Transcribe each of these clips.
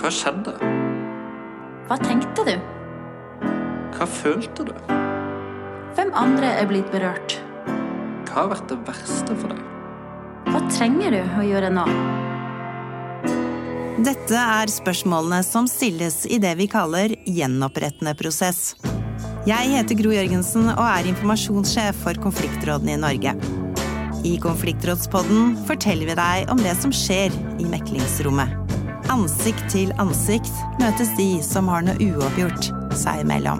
Hva skjedde? Hva tenkte du? Hva følte du? Hvem andre er blitt berørt? Hva har vært det verste for deg? Hva trenger du å gjøre nå? Dette er spørsmålene som stilles i det vi kaller gjenopprettende prosess. Jeg heter Gro Jørgensen og er informasjonssjef for konfliktrådene i Norge. I Konfliktrådspodden forteller vi deg om det som skjer i meklingsrommet. Ansikt til ansikt møtes de som har noe uoppgjort seg imellom.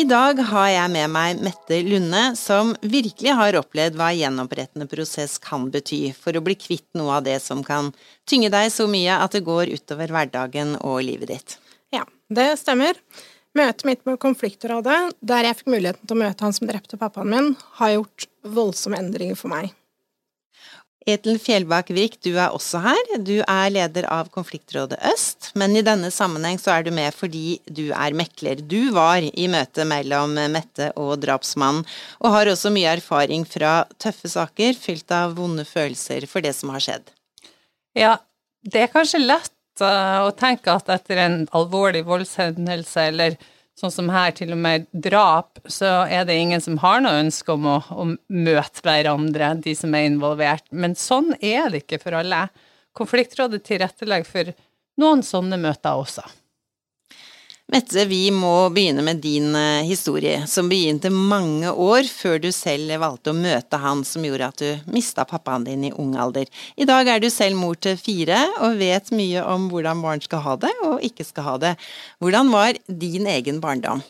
I dag har jeg med meg Mette Lunde, som virkelig har opplevd hva gjenopprettende prosess kan bety for å bli kvitt noe av det som kan tynge deg så mye at det går utover hverdagen og livet ditt. Ja, det stemmer. Møtet mitt med konfliktrådet, der jeg fikk muligheten til å møte han som drepte pappaen min, har gjort voldsomme endringer for meg. Etel Fjellbakk Vik, du er også her. Du er leder av Konfliktrådet Øst, men i denne sammenheng så er du med fordi du er mekler. Du var i møte mellom Mette og drapsmannen, og har også mye erfaring fra tøffe saker fylt av vonde følelser for det som har skjedd. Ja, det er kanskje lett uh, å tenke at etter en alvorlig voldshendelse eller sånn som her, til og med drap, så er det ingen som har noe ønske om å, å, møte hverandre, de som er involvert. Men sånn er det ikke for alle. Konfliktrådet tilrettelegger for noen sånne møter også. Mette, vi må begynne med din eh, historie, som begynte mange år før du selv valgte å møte han som gjorde at du mista pappaen din i ung alder. I dag er du selv mor til fire og vet mye om hvordan barn skal ha det og ikke skal ha det. Hvordan var din egen barndom?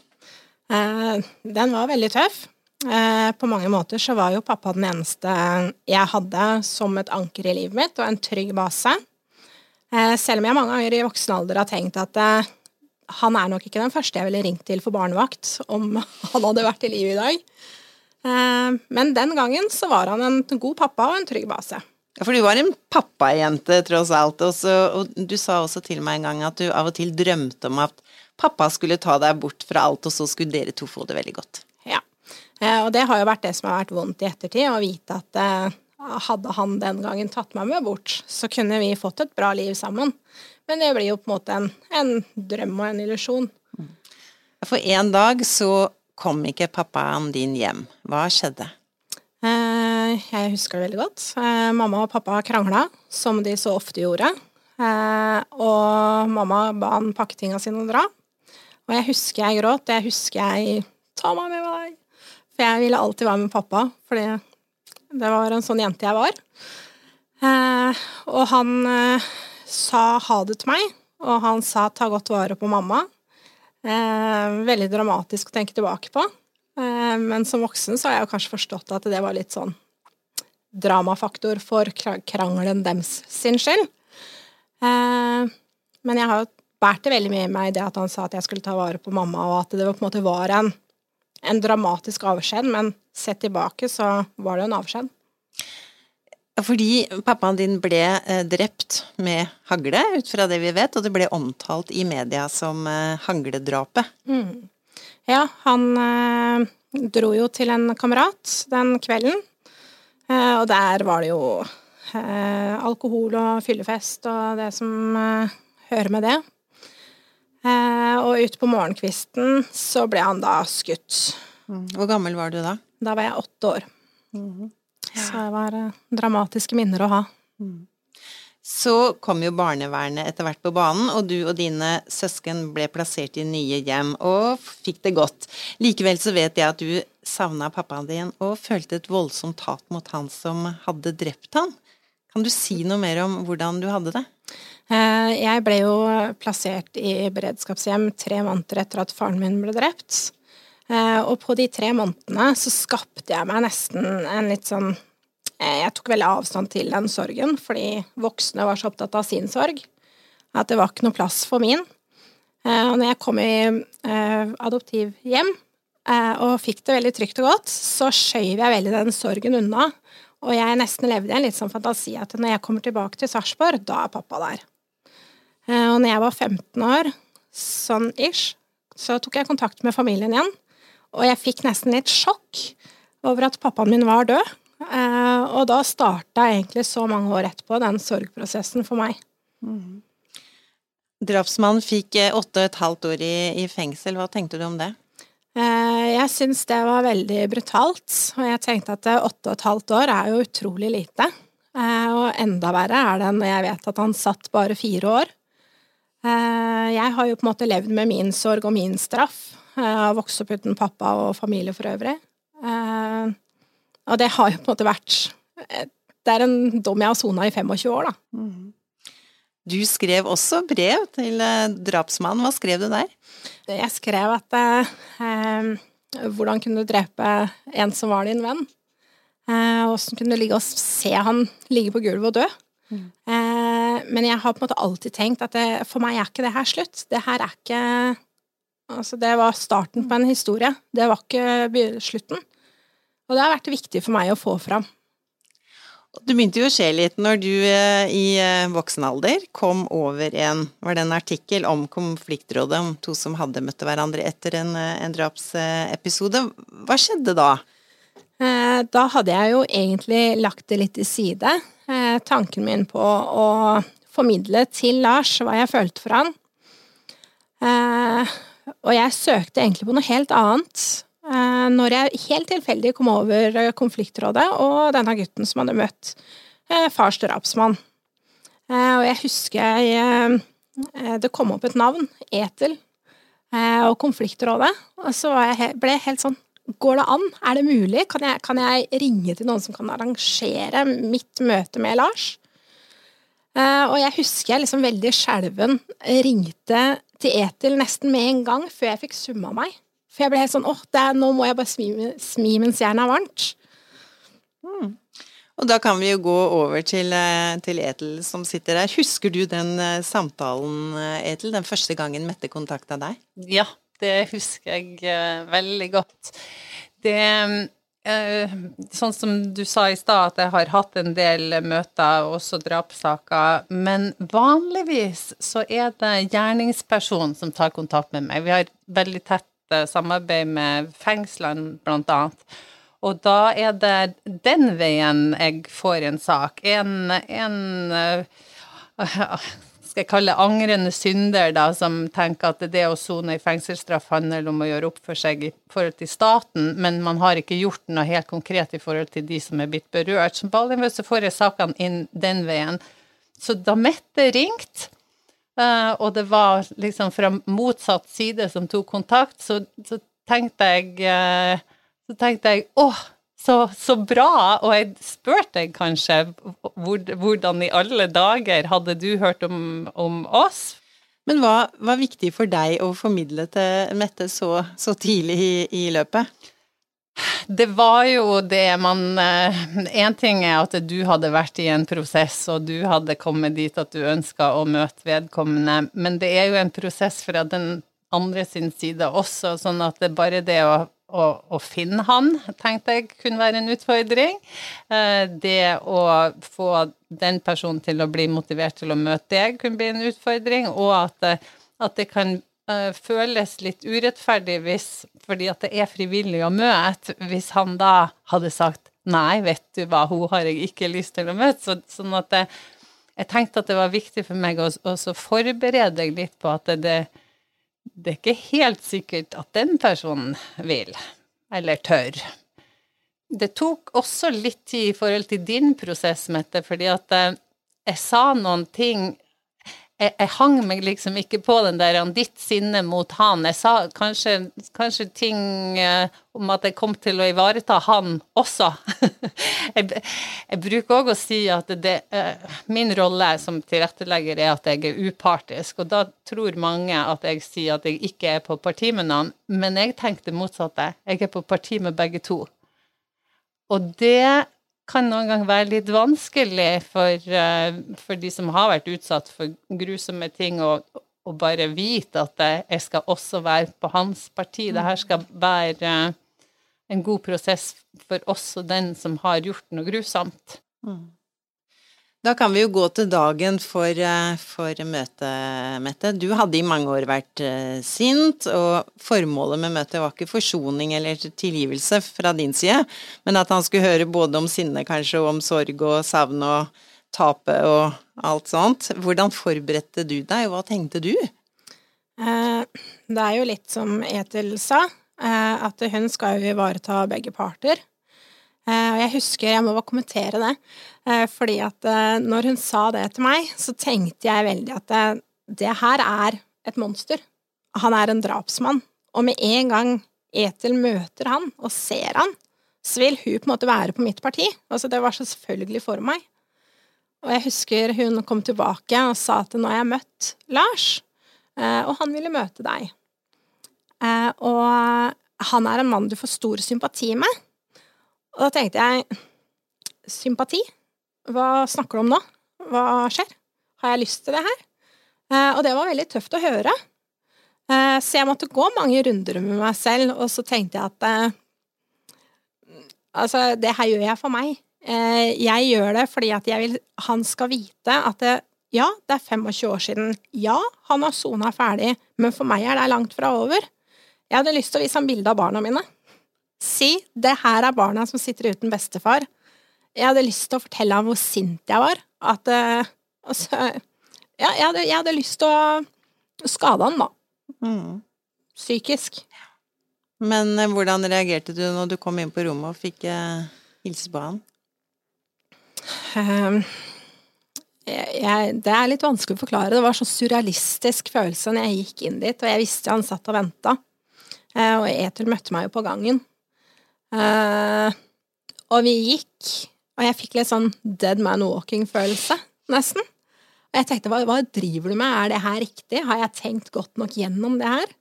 Eh, den var veldig tøff. Eh, på mange måter så var jo pappa den eneste jeg hadde som et anker i livet mitt, og en trygg base. Selv om jeg mange ganger i voksen alder har tenkt at han er nok ikke den første jeg ville ringt til for barnevakt om han hadde vært i live i dag. Eh, men den gangen så var han en god pappa og en trygg base. Ja, For du var en pappajente, tross alt. Og, så, og du sa også til meg en gang at du av og til drømte om at pappa skulle ta deg bort fra alt, og så skulle dere to få det veldig godt. Ja. Eh, og det har jo vært det som har vært vondt i ettertid, å vite at eh, hadde han den gangen tatt meg med bort, så kunne vi fått et bra liv sammen. Men det blir jo på en måte en, en drøm og en illusjon. For en dag så kom ikke pappaen din hjem. Hva skjedde? Eh, jeg husker det veldig godt. Eh, mamma og pappa krangla, som de så ofte gjorde. Eh, og mamma ba han pakke tinga sine og dra. Og jeg husker jeg gråt. Jeg husker jeg Ta meg med meg! For jeg ville alltid være med pappa, fordi det var en sånn jente jeg var. og han sa ha det til meg, og han sa ta godt vare på mamma. Eh, veldig dramatisk å tenke tilbake på. Eh, men som voksen så har jeg kanskje forstått at det var litt sånn dramafaktor for krangelen dems sin skyld. Eh, men jeg har jo båret det veldig mye i meg det at han sa at jeg skulle ta vare på mamma, og at det på en måte var en, en dramatisk avskjed, men sett tilbake så var det jo en avskjed. Fordi pappaen din ble eh, drept med hagle, ut fra det vi vet, og det ble omtalt i media som eh, hagledrapet. Mm. Ja, han eh, dro jo til en kamerat den kvelden, og der var det jo alkohol og fyllefest og det som hører med det. og utpå på morgenkvisten så ble han da skutt. Mm. Hvor gammel var du da? Da var jeg åtte år. Mm -hmm. Så det var uh, dramatiske minner å ha. Mm. Så kom jo barnevernet etter hvert på banen, og du og dine søsken ble plassert i nye hjem og fikk det godt. Likevel så vet jeg at du savna pappaen din og følte et voldsomt hat mot han som hadde drept han. Kan du si noe mer om hvordan du hadde det? Eh, jeg ble jo plassert i beredskapshjem tre måneder etter at faren min ble drept. Eh, og på de tre månedene så skapte jeg meg nesten en litt sånn eh, Jeg tok veldig avstand til den sorgen, fordi voksne var så opptatt av sin sorg at det var ikke noe plass for min. Eh, og når jeg kom i adoptivhjem og fikk det veldig trygt og godt, så skjøv jeg veldig den sorgen unna. Og jeg nesten levde i en litt sånn fantasi at når jeg kommer tilbake til Sarpsborg, da er pappa der. Og når jeg var 15 år, sånn ish, så tok jeg kontakt med familien igjen og jeg fikk nesten litt sjokk over at pappaen min var død. Eh, og da starta egentlig så mange år etterpå den sorgprosessen for meg. Drapsmannen fikk eh, åtte og et halvt år i, i fengsel. Hva tenkte du om det? Eh, jeg syns det var veldig brutalt, og jeg tenkte at åtte og et halvt år er jo utrolig lite. Og enda verre er det når jeg vet at han satt bare fire år. Jeg har jo på en måte levd med min sorg og min straff. Jeg har vokst opp uten pappa og familie for øvrig. Eh, og det har jo på en måte vært eh, Det er en dom jeg har sona i 25 år, da. Du skrev også brev til eh, drapsmannen. Hva skrev du der? Jeg skrev at eh, eh, hvordan kunne du drepe en som var din venn? Eh, Åssen kunne du ligge og se han ligge på gulvet og dø? Eh, men jeg har på en måte alltid tenkt at det, for meg er ikke det her slutt. Det her er ikke Altså, det var starten på en historie. Det var ikke slutten. Og det har vært viktig for meg å få fram. Du begynte jo å skje litt når du eh, i eh, voksen alder kom over en Var det en artikkel om konfliktrådet, om to som hadde møtt hverandre etter en, eh, en drapsepisode. Hva skjedde da? Da hadde jeg jo egentlig lagt det litt til side. Tanken min på å formidle til Lars hva jeg følte for han. Og jeg søkte egentlig på noe helt annet. eh, Når jeg helt tilfeldig kom over eh, konfliktrådet og denne gutten som hadde møtt eh, fars drapsmann. Og jeg husker jeg Det kom opp et navn, Etel, og konfliktrådet. Og så ble jeg helt sånn Går det an? Er det mulig? Kan jeg, kan jeg ringe til noen som kan arrangere mitt møte med Lars? Og jeg husker jeg liksom veldig skjelven ringte til Etil nesten med en gang før jeg fikk summa meg. For jeg ble helt sånn åh, det er, nå må jeg bare smi, smi mens jernet er varmt. Og da kan vi jo gå over til, eh, til Etel som sitter der. Husker du den eh, samtalen, Etil, Etel, den første gangen Mette kontakta deg? Ja, det husker jeg eh, veldig godt. Det eh, Sånn som du sa i stad, at jeg har hatt en del møter, også drapssaker, men vanligvis så er det gjerningspersonen som tar kontakt med meg. Vi har veldig tett eh, samarbeid med fengslene, blant annet. Og da er det den veien jeg får en sak. En, en eh, skal jeg kalle angrende synder, da, som tenker at det å sone i fengselsstraff handler om å gjøre opp for seg i forhold til staten, men man har ikke gjort noe helt konkret i forhold til de som er blitt berørt. Som vanligvis så får jeg sakene inn den veien. Så da Mette ringte, eh, og det var liksom fra motsatt side som tok kontakt, så, så tenkte jeg eh, så tenkte jeg åh, så, så bra, og jeg spurte deg kanskje hvor, hvordan i alle dager hadde du hørt om, om oss? Men hva var viktig for deg å formidle til Mette så, så tidlig i, i løpet? Det var jo det man Én ting er at du hadde vært i en prosess, og du hadde kommet dit at du ønska å møte vedkommende, men det er jo en prosess fra den andre sin side også, sånn at det bare det å å, å, finne han, tenkte jeg kunne være en utfordring. Eh, det å få den personen til å bli motivert til å møte deg, kunne bli en utfordring. Og at, at det kan uh, føles litt urettferdig hvis, fordi at det er frivillig å møte, hvis han da hadde sagt nei, vet du hva, hun har jeg ikke lyst til å møte. Så, sånn at det, jeg tenkte at det var viktig for meg å å forberede deg litt på at det, det det er ikke helt sikkert at den personen vil, eller tør. Det tok også litt tid i forhold til din prosess, Mette, fordi at jeg sa noen ting jeg, jeg hang meg liksom ikke på den der ditt sinne mot han. Jeg sa kanskje, kanskje ting eh, om at jeg kom til å ivareta han også. jeg, jeg, bruker òg å si at det, eh, min rolle som tilrettelegger er at jeg er upartisk, og da tror mange at jeg sier at jeg ikke er på parti med noen, men jeg tenkte motsatte. Jeg er på parti med begge to. Og det kan noen gang være litt vanskelig for, uh, for, de som har vært utsatt for grusomme ting, å bare vite at jeg skal også være på hans parti. Det her skal være uh, en god prosess for oss og den som har gjort noe grusomt. Mm. Da kan vi jo gå til dagen for, eh, for møtet, Mette. Du hadde i mange år vært eh, sint, og formålet med møtet var ikke forsoning eller tilgivelse fra din side, men at han skulle høre både om sinne kanskje, og om sorg og savn og tape og alt sånt. Hvordan forberedte du deg, og hva tenkte du? Eh, det er jo litt som Etil sa, at hun skal jo ivareta begge parter. Eh, og jeg husker, jeg må bare kommentere det, eh, fordi at eh, når hun sa det til meg, så tenkte jeg veldig at det, det her er et monster. Han er en drapsmann. Og med en gang Etel møter han og ser han, så vil hun på en måte være på mitt parti. Altså, det var selvfølgelig for meg. Og jeg husker hun kom tilbake og sa at nå har jeg møtt Lars, og han ville møte deg. Og han er en mann du får stor sympati med. Og da tenkte jeg sympati? Hva snakker du om nå? Hva skjer? Har jeg lyst til det her? Eh, og det var veldig tøft å høre. Eh, så jeg måtte gå mange runder med meg selv, og så tenkte jeg at eh, Altså, det her gjør jeg for meg. Jeg gjør det fordi at jeg vil han skal vite at det, ja, det er 25 år siden. Ja, han har sona ferdig, men for meg er det langt fra over. Jeg hadde lyst til å vise ham bilde av barna mine si det her er barna som sitter uten bestefar. Jeg hadde lyst til å fortelle ham hvor sint jeg var. At uh, altså, ja, jeg, hadde, jeg, hadde, lyst til å skade han, da. Mm. Psykisk. Men uh, hvordan reagerte du når du kom inn på rommet og fikk uh, hilse på han? Um, jeg, det er litt vanskelig å forklare. Det var så surrealistisk følelse når jeg gikk inn dit, og jeg visste han satt og venta. Og Etel møtte meg jo på gangen. Uh, og vi gikk, og jeg fikk litt sånn dead man walking-følelse, nesten. Og jeg tenkte, hva, hva, driver du med, er det her riktig, har jeg tenkt godt nok gjennom det her?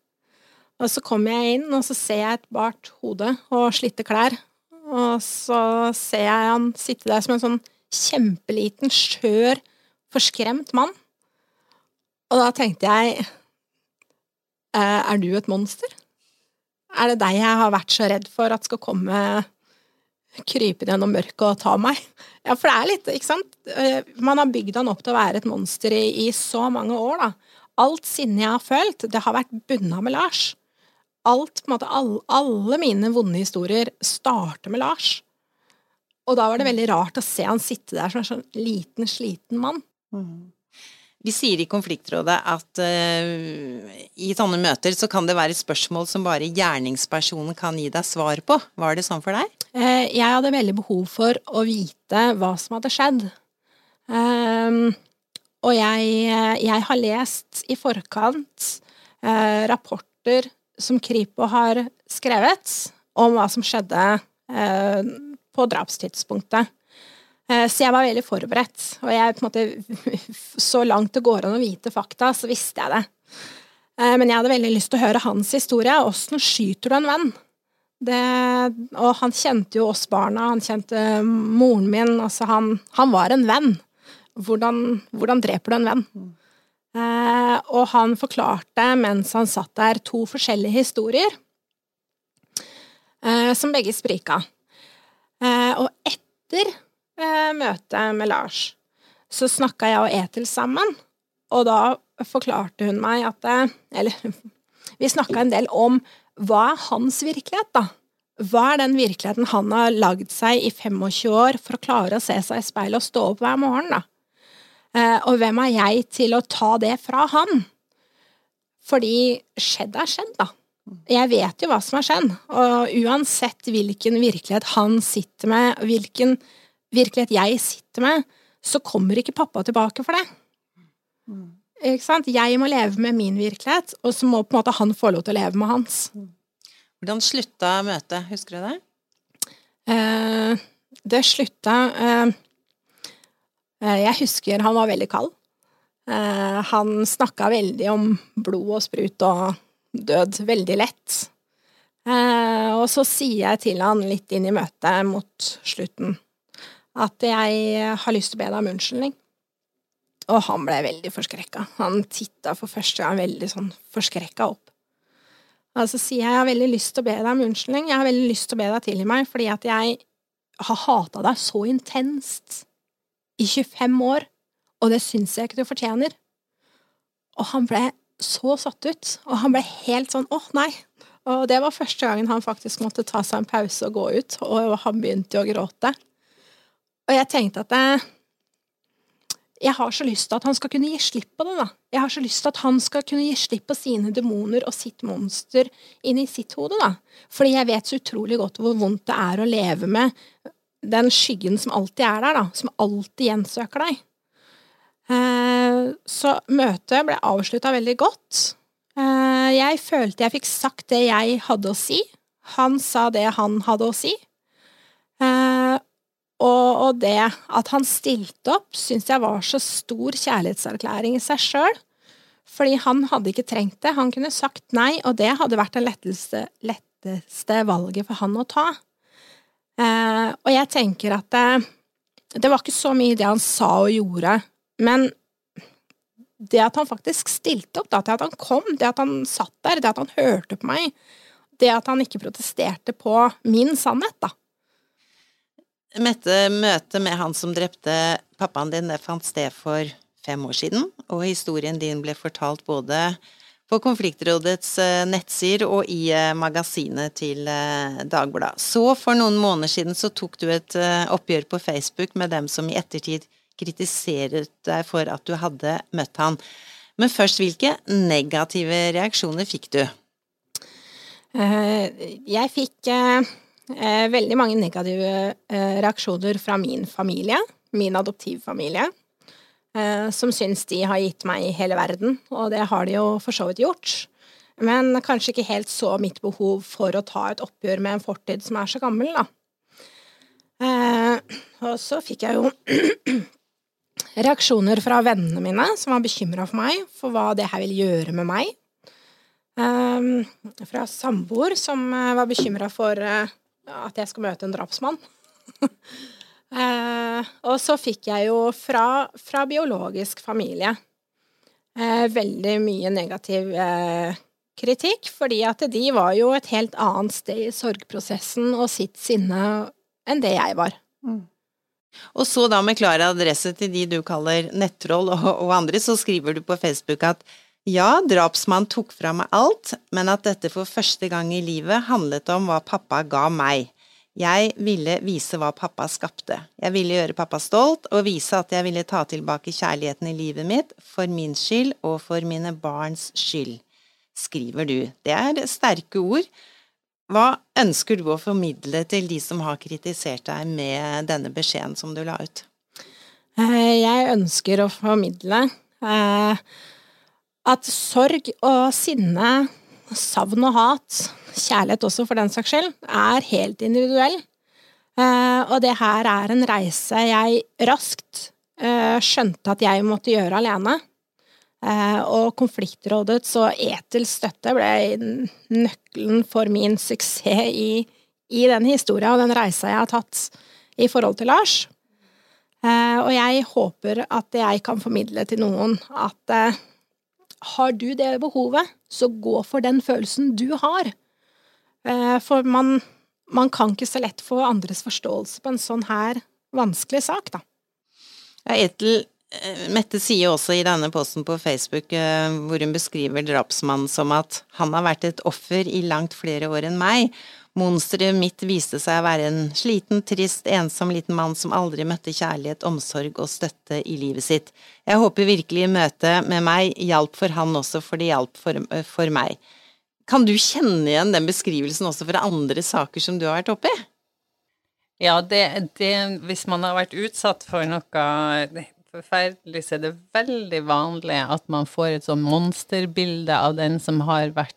Og så kommer jeg inn, og så ser jeg et bart hode og slitte klær. Og så ser jeg han sitte der som en sånn kjempeliten, skjør, forskremt mann. Og da tenkte jeg, «Eh, er du et monster? Er det deg jeg har vært så redd for at skal komme krypende gjennom mørket og ta meg? Ja, for det er litt, ikke sant eh, Man har bygd han opp til å være et monster i, i så mange år, da. Alt sinnet jeg har følt, det har vært bunna med Lars. Alt, på en måte, alle, alle mine vonde historier starter med Lars. Og da var det veldig rart å se han sitte der som en sånn liten, sliten mann. Mm. Vi sier i konfliktrådet at uh, i sånne møter så kan det være spørsmål som bare gjerningspersonen kan gi deg svar på. Var det sånn for deg? Uh, jeg hadde veldig behov for å vite hva som hadde skjedd. Um, og jeg, jeg, har lest i forkant uh, rapporter som Kripo har skrevet om hva som skjedde på drapstidspunktet. Eh, så jeg var veldig forberedt, og jeg måte Så langt det går an å vite fakta, så visste jeg det. Eh, men jeg hadde veldig lyst til å høre hans historie. Åssen skyter du en venn? Det, og han kjente jo oss barna, han kjente moren min, altså han, han var en venn. Hvordan, hvordan, dreper du en venn? Eh, og han forklarte mens han satt der, to forskjellige historier eh, som begge sprika. Eh, og etter eh, møte med Lars, så snakka jeg og Etil sammen, og da forklarte hun meg at eh, Eller vi snakka en del om hva er hans virkelighet, da? Hva er den virkeligheten han har lagd seg i 25 år for å klare å se seg i speilet og stå opp hver morgen, da? Eh, og hvem er jeg til å ta det fra han? Fordi skjedd er skjedd, da. Jeg vet jo hva som har skjedd, og uansett hvilken virkelighet han sitter med, hvilken virkelighet jeg sitter med, så kommer ikke pappa tilbake for det. Mm. Ikke sant? Jeg må leve med min virkelighet, og så må på en måte han få lov til å leve med hans. Hvordan slutta møtet, husker du det? Eh, det slutta eh, eh, Jeg husker han var veldig kald. Eh, han snakka veldig om blod og sprut og død veldig lett. Eh, og så sier jeg til han litt inn i møtet mot slutten at jeg har lyst til å be deg om unnskyldning. Og han ble veldig forskrekka. Han titta for første gang veldig sånn forskrekka opp. Og så sier jeg jeg har veldig lyst til å be deg om unnskyldning, jeg har veldig lyst til å be deg tilgi meg fordi at jeg har hata deg så intenst i 25 år, og det syns jeg ikke du fortjener. Og han ble så satt ut, og han ble helt sånn åh, nei. Og det var første gangen han faktisk måtte ta seg en pause og gå ut, og han begynte jo å gråte. Og jeg tenkte at jeg, jeg har så lyst til at han skal kunne gi slipp på det, da. Jeg har så lyst til at han skal kunne gi slipp på sine demoner og sitt monster inni sitt hode, da. Fordi jeg vet så utrolig godt hvor vondt det er å leve med den skyggen som alltid er der, da. Som alltid gjensøker deg. Eh, så møtet ble avslutta veldig godt. Eh, jeg følte jeg fikk sagt det jeg hadde å si. Han sa det han hadde å si. Eh, og, det at han stilte opp, syns jeg var så stor kjærlighetserklæring i seg sjøl. Fordi han hadde ikke trengt det. Han kunne sagt nei, og det hadde vært det letteste, letteste valget for han å ta. og jeg tenker at det, det var ikke så mye det han sa og gjorde, men det at han faktisk stilte opp, det at han kom, det at han satt der, det at han hørte på meg, det at han ikke protesterte på min sannhet, da. Mette, møtet med han som drepte pappaen din, det fant sted for fem år siden, og historien din ble fortalt både på Konfliktrådets eh, nettsider og i eh, magasinet til eh, Dagbladet. Så for noen måneder siden så tok du et oppgjør på Facebook med dem som i ettertid kritiseret deg for at du hadde møtt han. Men først, hvilke negative reaksjoner fikk du? Jeg fikk eh, eh, veldig mange negative reaksjoner fra min familie, min adoptivfamilie, som syns de har gitt meg hele verden, og det har de jo for så vidt gjort. Men kanskje ikke helt så mitt behov for å ta et oppgjør med en fortid som er så gammel, da. Og så fikk jeg jo reaksjoner fra vennene mine som var bekymra for meg, for hva det her vil gjøre med meg. Um, fra samboer som uh, var bekymra for uh, at jeg skal møte en drapsmann. eh, og så fikk jeg jo fra, fra biologisk familie veldig mye negativ kritikk, fordi at de var jo et helt annet sted i sorgprosessen og sitt sinne enn det jeg var. Mm. Og så da med klar adresse til de du kaller nettroll og, og andre, så skriver du på Facebook at ja, drapsmann tok fra meg alt, men at dette for første gang i livet handlet om hva pappa ga meg. Jeg ville vise hva pappa skapte. Jeg ville gjøre pappa stolt og vise at jeg ville ta tilbake kjærligheten i livet mitt, for min skyld og for mine barns skyld, skriver du. Det er sterke ord, hva ønsker du å formidle til de som har kritisert deg med denne beskjeden som du la ut? Eh, jeg ønsker å formidle eh, at sorg og sinne, savn og hat, kjærlighet også for den saks skyld, er helt individuell. Eh, og det her er en reise jeg raskt skjønte at jeg måtte gjøre alene. Eh, og konfliktrådets og Etels støtte ble nøkkelen for min suksess i, i den historia og den reisa jeg har tatt i forhold til Lars. Eh, og jeg håper at jeg kan formidle til noen at eh, har du det behovet, så gå for den følelsen du har. For man, man kan ikke så lett få andres forståelse på en sånn her vanskelig sak, da. Ja, Etel Eh, Mette sier også i denne posten på Facebook eh, hvor hun beskriver drapsmannen som at han har vært et offer i langt flere år enn meg. Monsteret mitt viste seg å være en sliten, trist, ensom liten mann som aldri møtte kjærlighet, omsorg og støtte i livet sitt. Jeg håper virkelig møtet med meg hjalp for han også, for det hjalp for, eh, for meg. Kan du kjenne igjen den beskrivelsen også fra andre saker som du har vært oppi? Ja, det, det, hvis man har vært utsatt for noe forferdelig, så er det veldig vanlig at man får et sånn monsterbilde av den som har vært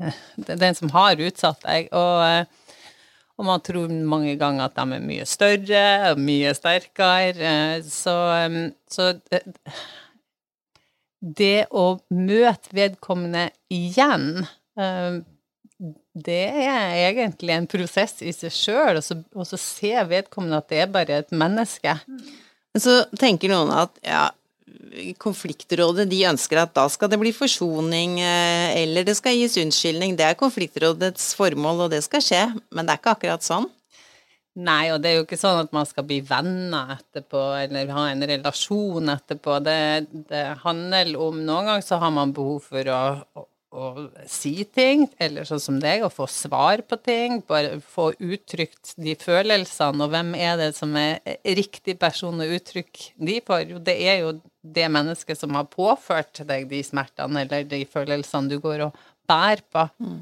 Den som har utsatt deg. Og, og, man tror mange ganger at de er mye større og mye sterkere. Så, så det, å møte vedkommende igjen det er egentlig en prosess i seg sjøl, og så ser vedkommende at det er bare et menneske. Mm. Så tenker noen at ja, konfliktrådet de ønsker at da skal det bli forsoning, eh, eller det skal gis unnskyldning. Det er konfliktrådets formål, og det skal skje. Men det er ikke akkurat sånn. Nei, og det er jo ikke sånn at man skal bli venner etterpå, eller ha en relasjon etterpå. Det, det handler om Noen ganger så har man behov for å, å, å si ting, eller sånn som deg, å få svar på ting. Bare få uttrykt de følelsene, og hvem er det som er riktig person å uttrykke de for? Jo, det er jo det mennesket som har påført deg de smertene, eller de følelsene du går og bærer på. Mm.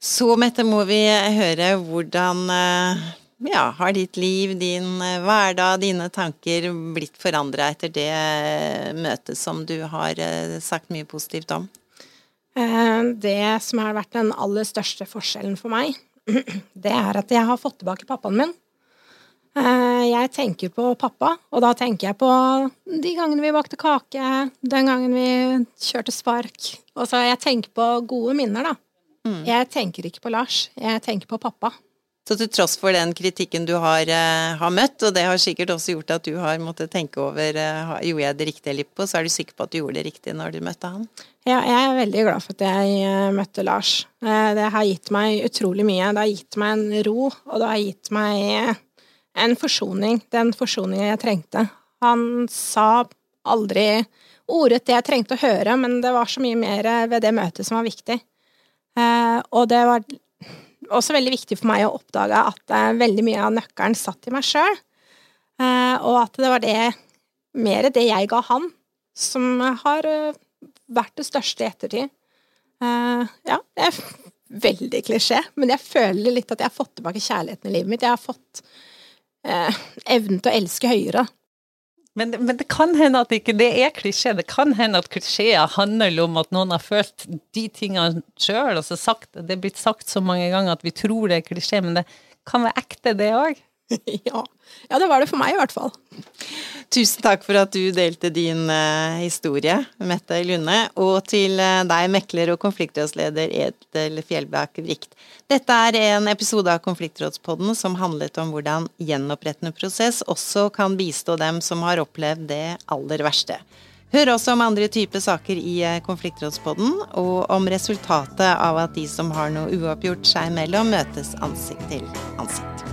Så, Mette, må vi høre hvordan eh, ja, har ditt liv, din eh, hverdag, dine tanker blitt forandra etter det eh, møtet som du har sagt mye positivt om? Det som har vært den aller største forskjellen for meg, det er at jeg har fått tilbake pappaen min. Jeg tenker på pappa, og da tenker jeg på de gangene vi bakte kake, den gangen vi kjørte spark. Og så jeg tenker på gode minner, da. Mm. Jeg tenker ikke på Lars, jeg tenker på pappa. Så til tross for den kritikken du har, uh, har, møtt, og det har sikkert også gjort at du har måttet tenke over uh, gjorde jeg det riktige eller ikke så er du sikker på at du gjorde det riktig når du møtte han? Ja, jeg er veldig glad for at jeg uh, møtte Lars. det har gitt meg utrolig mye. Det har gitt meg en ro, og det har gitt meg en forsoning. Den forsoningen jeg trengte. Han sa aldri ordet det jeg trengte å høre, men det var så mye mer ved det møtet som var viktig. Eh, og det var også veldig viktig for meg å oppdage at eh, veldig mye av nøkkelen satt i meg sjøl, eh, og at det var det mer det jeg ga han, som har vært det største i ettertid. Ja, det er veldig klisjé, men jeg føler litt at jeg har fått tilbake kjærligheten i livet mitt. Jeg har fått evnen til å elske høyere. Men, men, det kan hende at ikke det er klisjé. Det kan hende at klisjeer handler om at noen har følt de tingene sjøl, Altså Det er blitt sagt så mange ganger at vi tror det er klisjé, men det kan være ekte, det òg. ja. ja, det var det for meg i hvert fall. Tusen takk for at du delte din uh, historie, Mette Lunde, og til uh, deg, mekler og konfliktrådsleder Edel Fjellbakk Vrikt. Dette er en episode av Konfliktrådspodden som handlet om hvordan gjenopprettende prosess også kan bistå dem som har opplevd det aller verste. Hør også om andre typer saker i eh, Konfliktrådspodden, og om resultatet av at de som har noe uoppgjort seg imellom, møtes ansikt til ansikt.